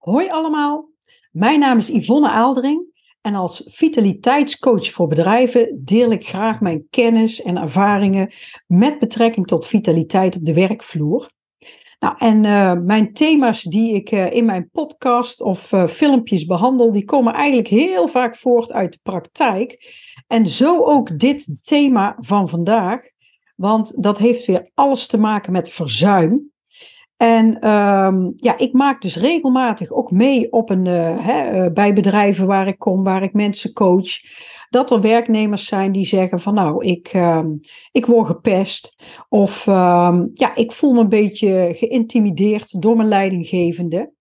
Hoi allemaal, mijn naam is Yvonne Aaldering en als vitaliteitscoach voor bedrijven deel ik graag mijn kennis en ervaringen met betrekking tot vitaliteit op de werkvloer. Nou, en uh, mijn thema's die ik uh, in mijn podcast of uh, filmpjes behandel, die komen eigenlijk heel vaak voort uit de praktijk. En zo ook dit thema van vandaag, want dat heeft weer alles te maken met verzuim. En um, ja, ik maak dus regelmatig ook mee op een, uh, hè, uh, bij bedrijven waar ik kom, waar ik mensen coach, dat er werknemers zijn die zeggen van nou, ik, uh, ik word gepest of um, ja, ik voel me een beetje geïntimideerd door mijn leidinggevende.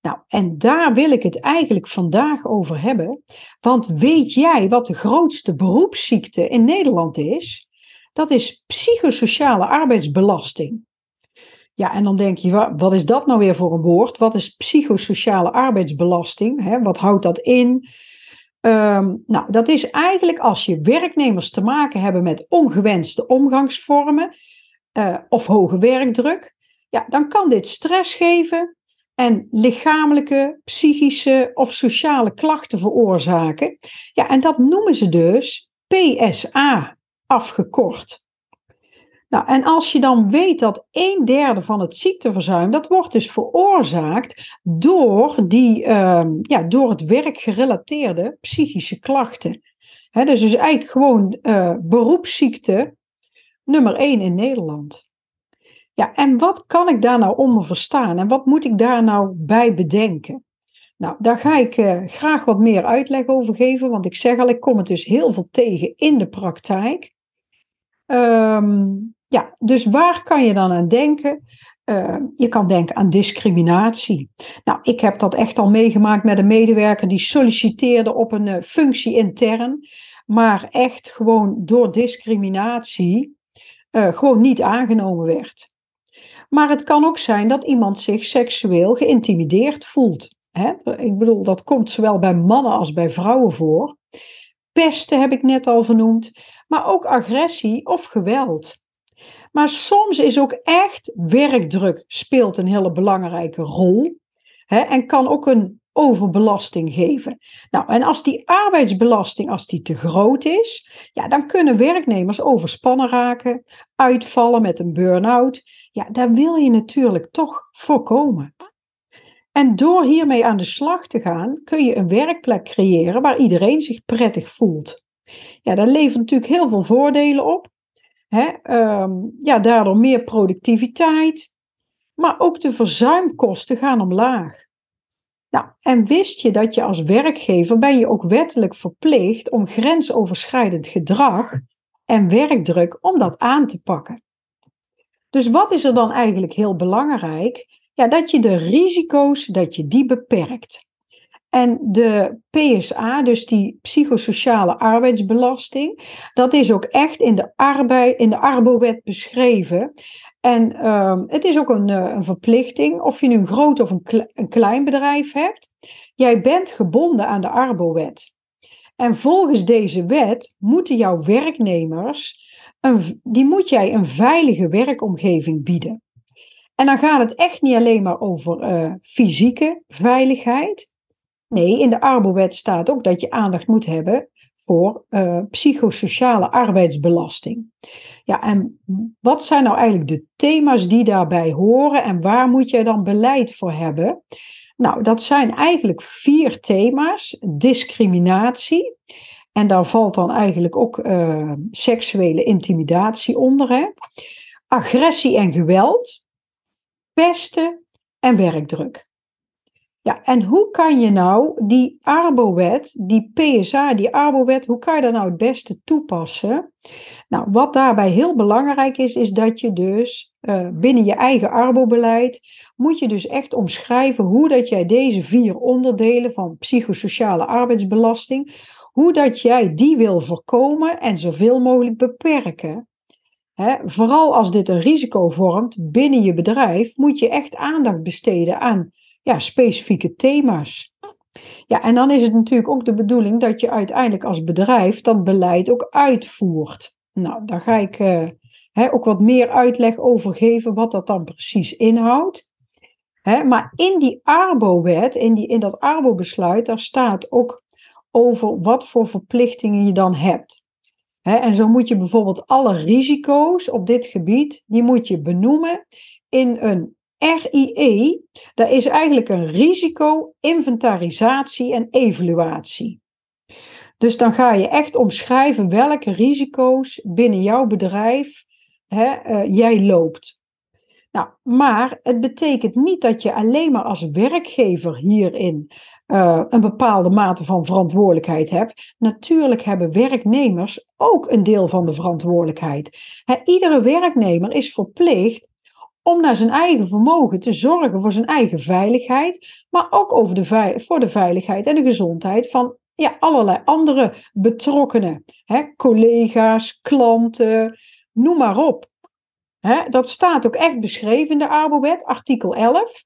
Nou, en daar wil ik het eigenlijk vandaag over hebben. Want weet jij wat de grootste beroepsziekte in Nederland is? Dat is psychosociale arbeidsbelasting. Ja, en dan denk je, wat is dat nou weer voor een woord? Wat is psychosociale arbeidsbelasting? Hè? Wat houdt dat in? Um, nou, dat is eigenlijk als je werknemers te maken hebben met ongewenste omgangsvormen uh, of hoge werkdruk, ja, dan kan dit stress geven en lichamelijke, psychische of sociale klachten veroorzaken. Ja, en dat noemen ze dus PSA afgekort. Nou, en als je dan weet dat een derde van het ziekteverzuim, dat wordt dus veroorzaakt door, die, uh, ja, door het werkgerelateerde psychische klachten. He, dus is eigenlijk gewoon uh, beroepsziekte nummer één in Nederland. Ja, en wat kan ik daar nou onder verstaan en wat moet ik daar nou bij bedenken? Nou, daar ga ik uh, graag wat meer uitleg over geven, want ik zeg al, ik kom het dus heel veel tegen in de praktijk. Um, ja, dus waar kan je dan aan denken? Uh, je kan denken aan discriminatie. Nou, ik heb dat echt al meegemaakt met een medewerker die solliciteerde op een uh, functie intern, maar echt gewoon door discriminatie uh, gewoon niet aangenomen werd. Maar het kan ook zijn dat iemand zich seksueel geïntimideerd voelt. Hè? Ik bedoel, dat komt zowel bij mannen als bij vrouwen voor. Pesten heb ik net al vernoemd, maar ook agressie of geweld. Maar soms is ook echt werkdruk speelt een hele belangrijke rol. Hè, en kan ook een overbelasting geven. Nou, en als die arbeidsbelasting, als die te groot is, ja, dan kunnen werknemers overspannen raken, uitvallen met een burn-out. Ja, daar wil je natuurlijk toch voorkomen. En door hiermee aan de slag te gaan, kun je een werkplek creëren waar iedereen zich prettig voelt. Ja, daar levert natuurlijk heel veel voordelen op. Hè, um, ja, daardoor meer productiviteit, maar ook de verzuimkosten gaan omlaag. Nou, en wist je dat je als werkgever ben je ook wettelijk verplicht om grensoverschrijdend gedrag en werkdruk om dat aan te pakken. Dus wat is er dan eigenlijk heel belangrijk? Ja, dat je de risico's, dat je die beperkt. En de PSA, dus die psychosociale arbeidsbelasting, dat is ook echt in de, arbeid, in de Arbowet beschreven. En uh, het is ook een, eh, een, verplichting, of je nu een groot of een, klein bedrijf hebt. Jij bent gebonden aan de Arbowet. En volgens deze wet moeten jouw werknemers, een, die moet jij een veilige werkomgeving bieden. En dan gaat het echt niet alleen maar over uh, fysieke veiligheid, Nee, in de Arbowet staat ook dat je aandacht moet hebben voor uh, psychosociale arbeidsbelasting. Ja, en wat zijn nou eigenlijk de thema's die daarbij horen en waar moet je dan beleid voor hebben? Nou, dat zijn eigenlijk vier thema's. Discriminatie. En daar valt dan eigenlijk ook uh, seksuele intimidatie onder. Hè? Agressie en geweld. Pesten en werkdruk. En hoe kan je nou die Arbowet, die PSA, die Arbowet, hoe kan je dat nou het beste toepassen? Nou, wat daarbij heel belangrijk is, is dat je dus uh, binnen je eigen Arbo-beleid moet je dus echt omschrijven hoe dat jij deze vier onderdelen van psychosociale arbeidsbelasting, hoe dat jij die wil voorkomen en zoveel mogelijk beperken. Vooral als dit een risico vormt binnen je bedrijf, moet je echt aandacht besteden aan ja, specifieke thema's. Ja, en dan is het natuurlijk ook de bedoeling dat je uiteindelijk als bedrijf dat beleid ook uitvoert. Nou, daar ga ik uh, ook wat meer uitleg over geven wat dat dan precies inhoudt. maar in die Arbo-wet, in, die, in dat Arbo-besluit, daar staat ook over wat voor verplichtingen je dan hebt. en zo moet je bijvoorbeeld alle risico's op dit gebied, die moet je benoemen in een RIE. Dat is eigenlijk een risico, inventarisatie en evaluatie. Dus dan ga je echt omschrijven welke risico's binnen jouw bedrijf hè, uh, jij loopt. Nou, maar het betekent niet dat je alleen maar als werkgever hierin uh, een bepaalde mate van verantwoordelijkheid hebt. Natuurlijk hebben werknemers ook een deel van de verantwoordelijkheid. Iedere werknemer is verplicht om naar zijn eigen vermogen te zorgen voor zijn eigen veiligheid, maar ook over de voor de veiligheid en de gezondheid van ja, allerlei andere betrokkenen, hè, collega's, klanten, noem maar op. Hè, dat staat ook echt beschreven in de Arbowet, artikel 11.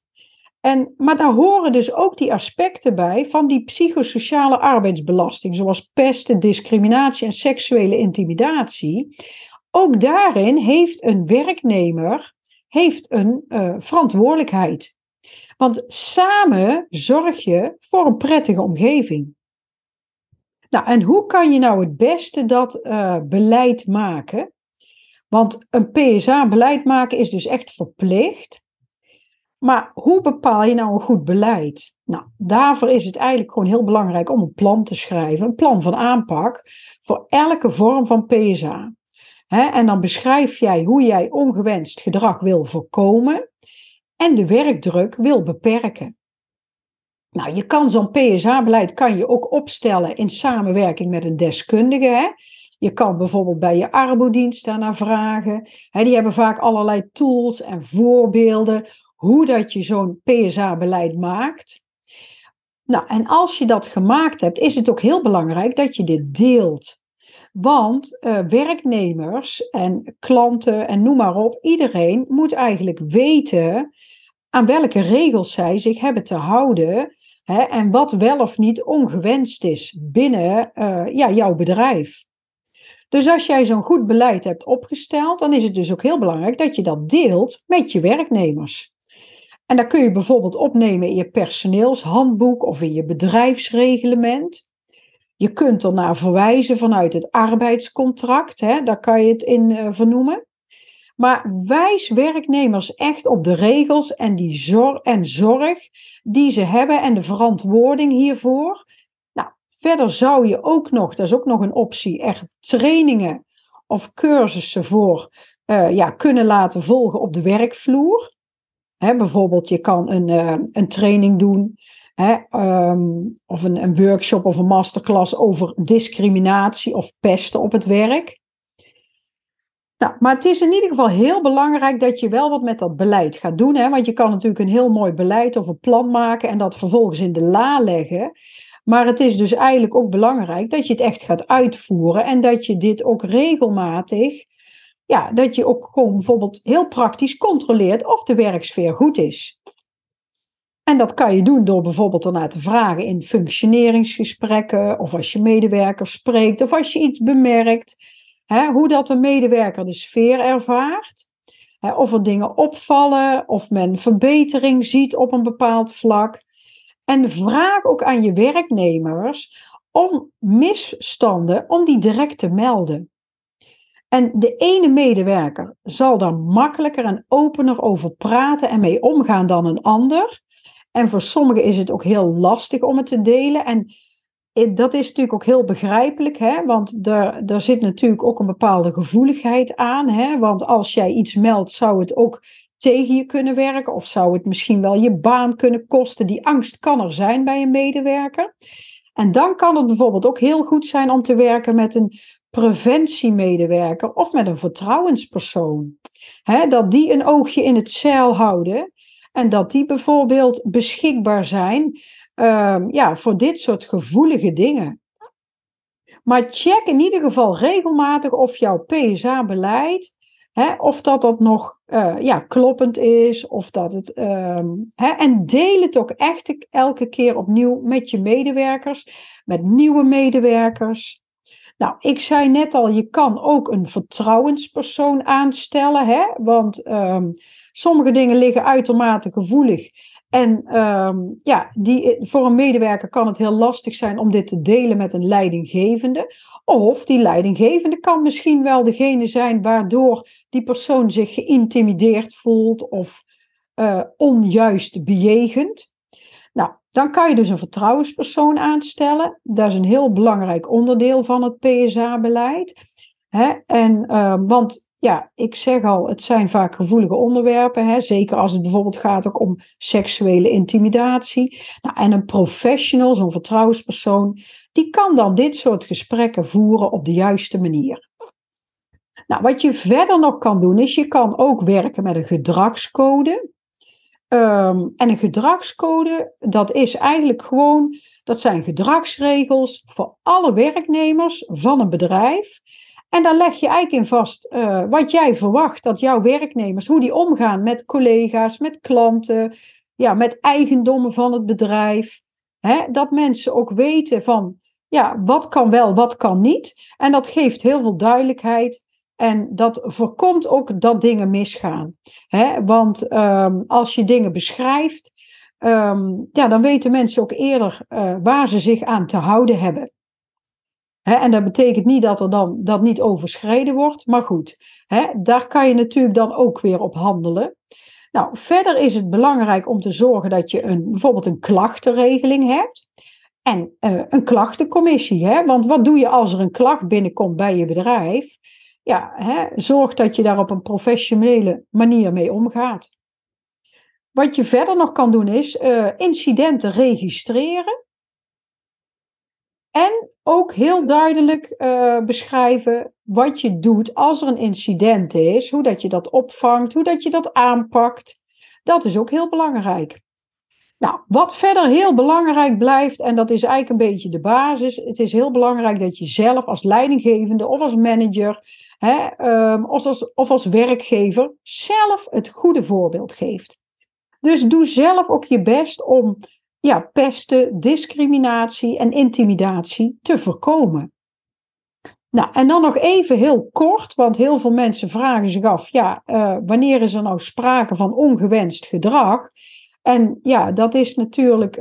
En, maar daar horen dus ook die aspecten bij van die psychosociale arbeidsbelasting, zoals pesten, discriminatie en seksuele intimidatie. Ook daarin heeft een werknemer heeft een uh, verantwoordelijkheid. Want samen zorg je voor een prettige omgeving. Nou, en hoe kan je nou het beste dat uh, beleid maken? Want een PSA-beleid maken is dus echt verplicht. Maar hoe bepaal je nou een goed beleid? Nou, daarvoor is het eigenlijk gewoon heel belangrijk om een plan te schrijven, een plan van aanpak voor elke vorm van PSA. En dan beschrijf jij hoe jij ongewenst gedrag wil voorkomen en de werkdruk wil beperken. Nou, je kan zo'n PSA-beleid kan je ook opstellen in samenwerking met een deskundige. Hè? Je kan bijvoorbeeld bij je arbodienst daarnaar vragen. Hè, die hebben vaak allerlei tools en voorbeelden hoe dat je zo'n PSA-beleid maakt. Nou, en als je dat gemaakt hebt, is het ook heel belangrijk dat je dit deelt. Want uh, werknemers en klanten en noem maar op, iedereen moet eigenlijk weten aan welke regels zij zich hebben te houden hè, en wat wel of niet ongewenst is binnen uh, ja, jouw bedrijf. Dus als jij zo'n goed beleid hebt opgesteld, dan is het dus ook heel belangrijk dat je dat deelt met je werknemers. En dat kun je bijvoorbeeld opnemen in je personeelshandboek of in je bedrijfsreglement. Je kunt ernaar verwijzen vanuit het arbeidscontract, hè, daar kan je het in uh, vernoemen. Maar wijs werknemers echt op de regels en, die zorg, en zorg die ze hebben en de verantwoording hiervoor. Nou, verder zou je ook nog, dat is ook nog een optie, echt trainingen of cursussen voor uh, ja, kunnen laten volgen op de werkvloer. Hè, bijvoorbeeld, je kan een, uh, een training doen, um, of een, een workshop of een masterclass over discriminatie of pesten op het werk. Nou, maar het is in ieder geval heel belangrijk dat je wel wat met dat beleid gaat doen. Hè? Want je kan natuurlijk een heel mooi beleid of een plan maken en dat vervolgens in de la leggen. Maar het is dus eigenlijk ook belangrijk dat je het echt gaat uitvoeren en dat je dit ook regelmatig, ja, dat je ook gewoon bijvoorbeeld heel praktisch controleert of de werksfeer goed is. En dat kan je doen door bijvoorbeeld ernaar te vragen in functioneringsgesprekken, of als je medewerkers spreekt, of als je iets bemerkt. Hè, hoe dat een medewerker de sfeer ervaart. Hè, of er dingen opvallen, of men verbetering ziet op een bepaald vlak. En vraag ook aan je werknemers om misstanden, om die direct te melden. En de ene medewerker zal daar makkelijker en opener over praten en mee omgaan dan een ander. En voor sommigen is het ook heel lastig om het te delen. En dat is natuurlijk ook heel begrijpelijk, hè? want daar, daar zit natuurlijk ook een bepaalde gevoeligheid aan. Hè? Want als jij iets meldt, zou het ook tegen je kunnen werken of zou het misschien wel je baan kunnen kosten. Die angst kan er zijn bij een medewerker. En dan kan het bijvoorbeeld ook heel goed zijn om te werken met een preventiemedewerker of met een vertrouwenspersoon. Hè? Dat die een oogje in het zeil houden en dat die bijvoorbeeld beschikbaar zijn um, ja, voor dit soort gevoelige dingen. Maar check in ieder geval regelmatig of jouw PSA-beleid, of dat dat nog uh, ja, kloppend is, of dat het. Um, hè, en deel het ook echt elke keer opnieuw met je medewerkers, met nieuwe medewerkers. Nou, ik zei net al, je kan ook een vertrouwenspersoon aanstellen, hè? want ehm, sommige dingen liggen uitermate gevoelig. En ehm, ja, die, voor een medewerker kan het heel lastig zijn om dit te delen met een leidinggevende. Of die leidinggevende kan misschien wel degene zijn waardoor die persoon zich geïntimideerd voelt of uh, onjuist bejegend. Nou, dan kan je dus een vertrouwenspersoon aanstellen. Dat is een heel belangrijk onderdeel van het PSA-beleid. En, uh, want ja, ik zeg al, het zijn vaak gevoelige onderwerpen. Hè? Zeker als het bijvoorbeeld gaat ook om seksuele intimidatie. Nou, en een professional, zo'n vertrouwenspersoon, die kan dan dit soort gesprekken voeren op de juiste manier. Nou, wat je verder nog kan doen, is je kan ook werken met een gedragscode. Um, en een gedragscode, dat is eigenlijk gewoon, dat zijn gedragsregels voor alle werknemers van een bedrijf. En daar leg je eigenlijk in vast uh, wat jij verwacht dat jouw werknemers, hoe die omgaan met collega's, met klanten, ja, met eigendommen van het bedrijf. Hè? Dat mensen ook weten van, ja, wat kan wel, wat kan niet. En dat geeft heel veel duidelijkheid. En dat voorkomt ook dat dingen misgaan. Want um, als je dingen beschrijft, um, ja, dan weten mensen ook eerder uh, waar ze zich aan te houden hebben. En dat betekent niet dat er dan dat niet overschreden wordt, maar goed, daar kan je natuurlijk dan ook weer op handelen. Nou, verder is het belangrijk om te zorgen dat je een, bijvoorbeeld een klachtenregeling hebt. En uh, een klachtencommissie. Hè? Want wat doe je als er een klacht binnenkomt bij je bedrijf? ja, zorg dat je daar op een professionele manier mee omgaat. Wat je verder nog kan doen is uh, incidenten registreren. En ook heel duidelijk uh, beschrijven wat je doet als er een incident is, hoe dat je dat opvangt, hoe dat je dat aanpakt. Dat is ook heel belangrijk. Nou, wat verder heel belangrijk blijft, en dat is eigenlijk een beetje de basis, het is heel belangrijk dat je zelf als leidinggevende of als manager hè, um, of, als, of als werkgever zelf het goede voorbeeld geeft. Dus doe zelf ook je best om ja, pesten, discriminatie en intimidatie te voorkomen. Nou, en dan nog even heel kort, want heel veel mensen vragen zich af, ja, uh, wanneer is er nou sprake van ongewenst gedrag? En ja, dat is natuurlijk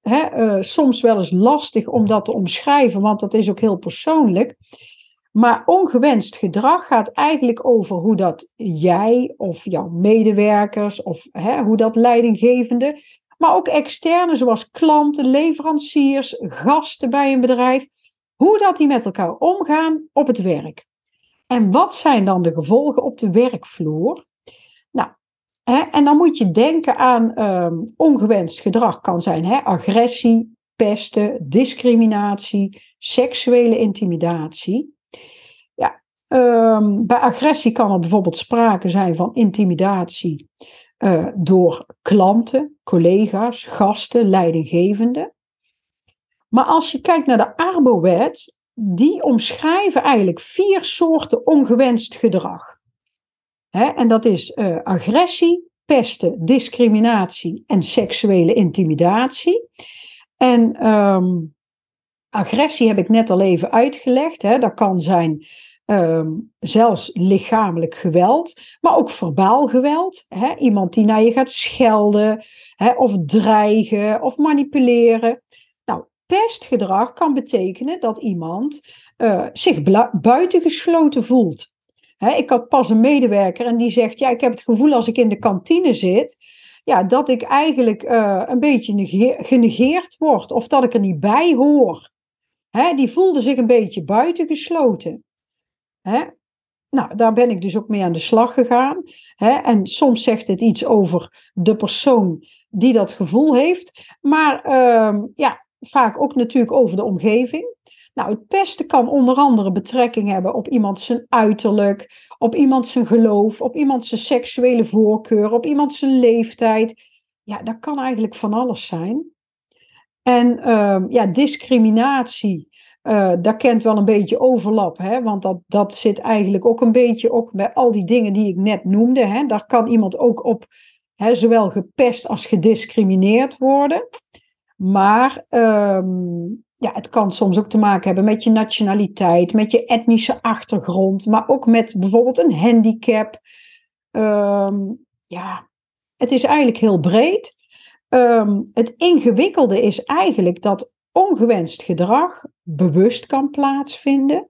hè, uh, soms wel eens lastig om dat te omschrijven, want dat is ook heel persoonlijk. Maar ongewenst gedrag gaat eigenlijk over hoe dat jij of jouw medewerkers of hoe dat leidinggevende, maar ook externe zoals klanten, leveranciers, gasten bij een bedrijf, hoe dat die met elkaar omgaan op het werk. En wat zijn dan de gevolgen op de werkvloer? Nou, hè, en dan moet je denken aan um, ongewenst gedrag kan zijn hè, agressie, pesten, discriminatie, seksuele intimidatie. Um, bij agressie kan er bijvoorbeeld sprake zijn van intimidatie uh, door klanten, collega's, gasten, leidinggevenden. Maar als je kijkt naar de Arbo-wet, die omschrijven eigenlijk vier soorten ongewenst gedrag. Hè, en dat is uh, agressie, pesten, discriminatie en seksuele intimidatie. En um, agressie heb ik net al even uitgelegd. Hè. Dat kan zijn Um, zelfs lichamelijk geweld, maar ook verbaal geweld. Hè? Iemand die naar je gaat schelden, hè? of dreigen, of manipuleren. Nou, pestgedrag kan betekenen dat iemand uh, zich buitengesloten voelt. Hè? Ik had pas een medewerker en die zegt: Ja, ik heb het gevoel als ik in de kantine zit. Ja, dat ik eigenlijk uh, een beetje genegeerd word of dat ik er niet bij hoor. Die voelde zich een beetje buitengesloten. Hè? Nou, daar ben ik dus ook mee aan de slag gegaan. Hè? En soms zegt het iets over de persoon die dat gevoel heeft, maar uh, ja, vaak ook natuurlijk over de omgeving. Nou, het pesten kan onder andere betrekking hebben op iemand zijn uiterlijk, op iemand zijn geloof, op iemand zijn seksuele voorkeur, op iemand zijn leeftijd. Ja, dat kan eigenlijk van alles zijn. En uh, ja, discriminatie, uh, daar kent wel een beetje overlap, hè? want dat, dat zit eigenlijk ook een beetje ook bij al die dingen die ik net noemde. Hè? Daar kan iemand ook op hè, zowel gepest als gediscrimineerd worden. Maar um, ja, het kan soms ook te maken hebben met je nationaliteit, met je etnische achtergrond, maar ook met bijvoorbeeld een handicap. Ehm, ja, het is eigenlijk heel breed. Ehm, het ingewikkelde is eigenlijk dat ongewenst gedrag bewust kan plaatsvinden,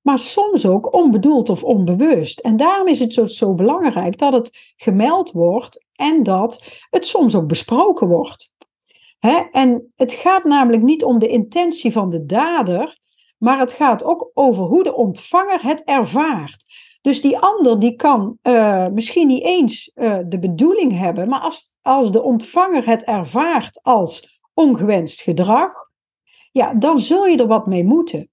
maar soms ook onbedoeld of onbewust. En daarom is het zo, zo belangrijk dat het gemeld wordt en dat het soms ook besproken wordt. En het gaat namelijk niet om de intentie van de dader, maar het gaat ook over hoe de ontvanger het ervaart. Dus die ander die kan uh, misschien niet eens uh, de bedoeling hebben, maar als, als de ontvanger het ervaart als ongewenst gedrag, ja, dan zul je er wat mee moeten.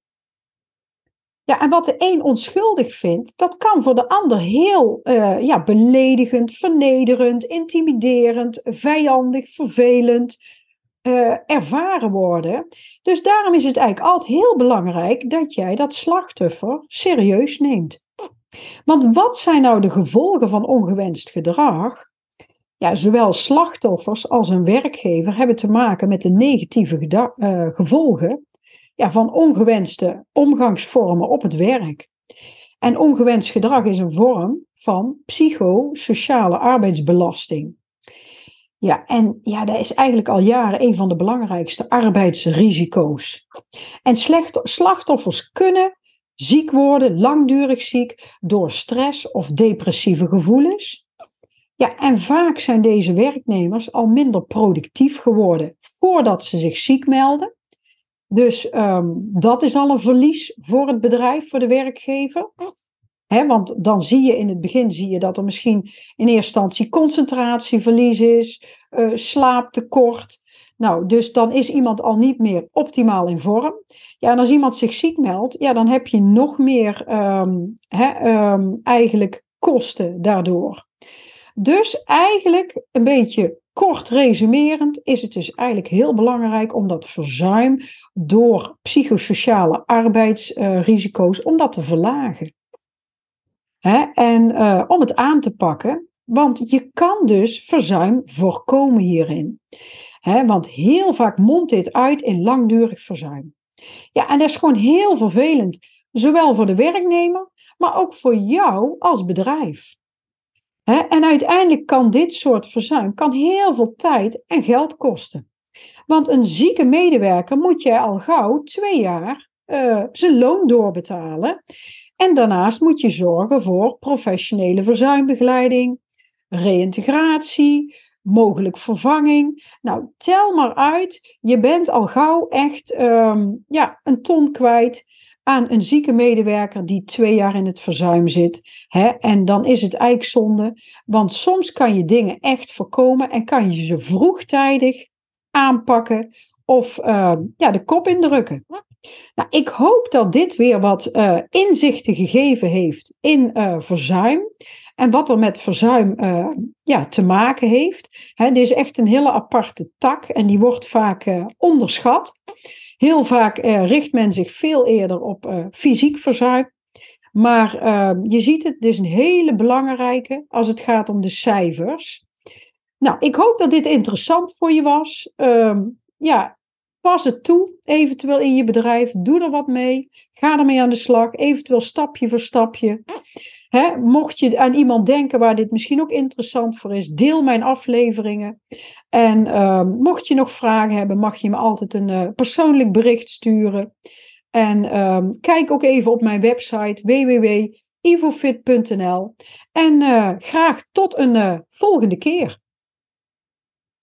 Ja, en wat de een onschuldig vindt, dat kan voor de ander heel uh, ja, beledigend, vernederend, intimiderend, vijandig, vervelend, uh, ervaren worden. Dus daarom is het eigenlijk altijd heel belangrijk dat jij dat slachtoffer serieus neemt. Want wat zijn nou de gevolgen van ongewenst gedrag? Zowel slachtoffers als een werkgever hebben te maken met de negatieve uh, gevolgen ja, van ongewenste omgangsvormen op het werk. En ongewenst gedrag is een vorm van psychosociale arbeidsbelasting. Ja, en ja, dat is eigenlijk al jaren een van de belangrijkste arbeidsrisico's. En slachtoffers kunnen ziek worden, langdurig ziek, door stress of depressieve gevoelens. Ja, en vaak zijn deze werknemers al minder productief geworden voordat ze zich ziek melden. Dus um, dat is al een verlies voor het bedrijf, voor de werkgever want dan zie je in het begin zie je dat er misschien in eerste instantie concentratieverlies is, uh, slaaptekort. Nou, dus dan is iemand al niet meer optimaal in vorm. Ja, en als iemand zich ziek meldt, ja, dan heb je nog meer um, um, eigenlijk kosten daardoor. Dus eigenlijk een beetje kort resumerend is het dus eigenlijk heel belangrijk om dat verzuim door psychosociale arbeidsrisico's om dat te verlagen. En uh, om het aan te pakken, want je kan dus verzuim voorkomen hierin. Want heel vaak mondt dit uit in langdurig verzuim. Ja, en dat is gewoon heel vervelend, zowel voor de werknemer, maar ook voor jou als bedrijf. En uiteindelijk kan dit soort verzuim kan heel veel tijd en geld kosten. Want een zieke medewerker moet je al gauw twee jaar uh, zijn loon doorbetalen. En daarnaast moet je zorgen voor professionele verzuimbegeleiding, reïntegratie, mogelijk vervanging. Nou, tel maar uit, je bent al gauw echt um, ja, een ton kwijt aan een zieke medewerker die twee jaar in het verzuim zit. Hè? En dan is het eigenlijk zonde, want soms kan je dingen echt voorkomen en kan je ze vroegtijdig aanpakken of uh, ja, de kop indrukken. Nou, ik hoop dat dit weer wat uh, inzichten gegeven heeft in uh, verzuim. En wat er met verzuim ja, te maken heeft. Hè, dit is echt een hele aparte tak en die wordt vaak onderschat. Heel vaak richt men zich veel eerder op fysiek verzuim. Maar je ziet het, dit is een hele belangrijke als het gaat om de cijfers. Nou, ik hoop dat dit interessant voor je was. Ehm, ja, Pas het toe, eventueel in je bedrijf. Doe er wat mee. Ga ermee aan de slag. Eventueel stapje voor stapje. Mocht je aan iemand denken waar dit misschien ook interessant voor is, deel mijn afleveringen. En ehm, mocht je nog vragen hebben, mag je me altijd een uh, persoonlijk bericht sturen. En ehm, kijk ook even op mijn website www.ivofit.nl. En uh, graag tot een uh, volgende keer.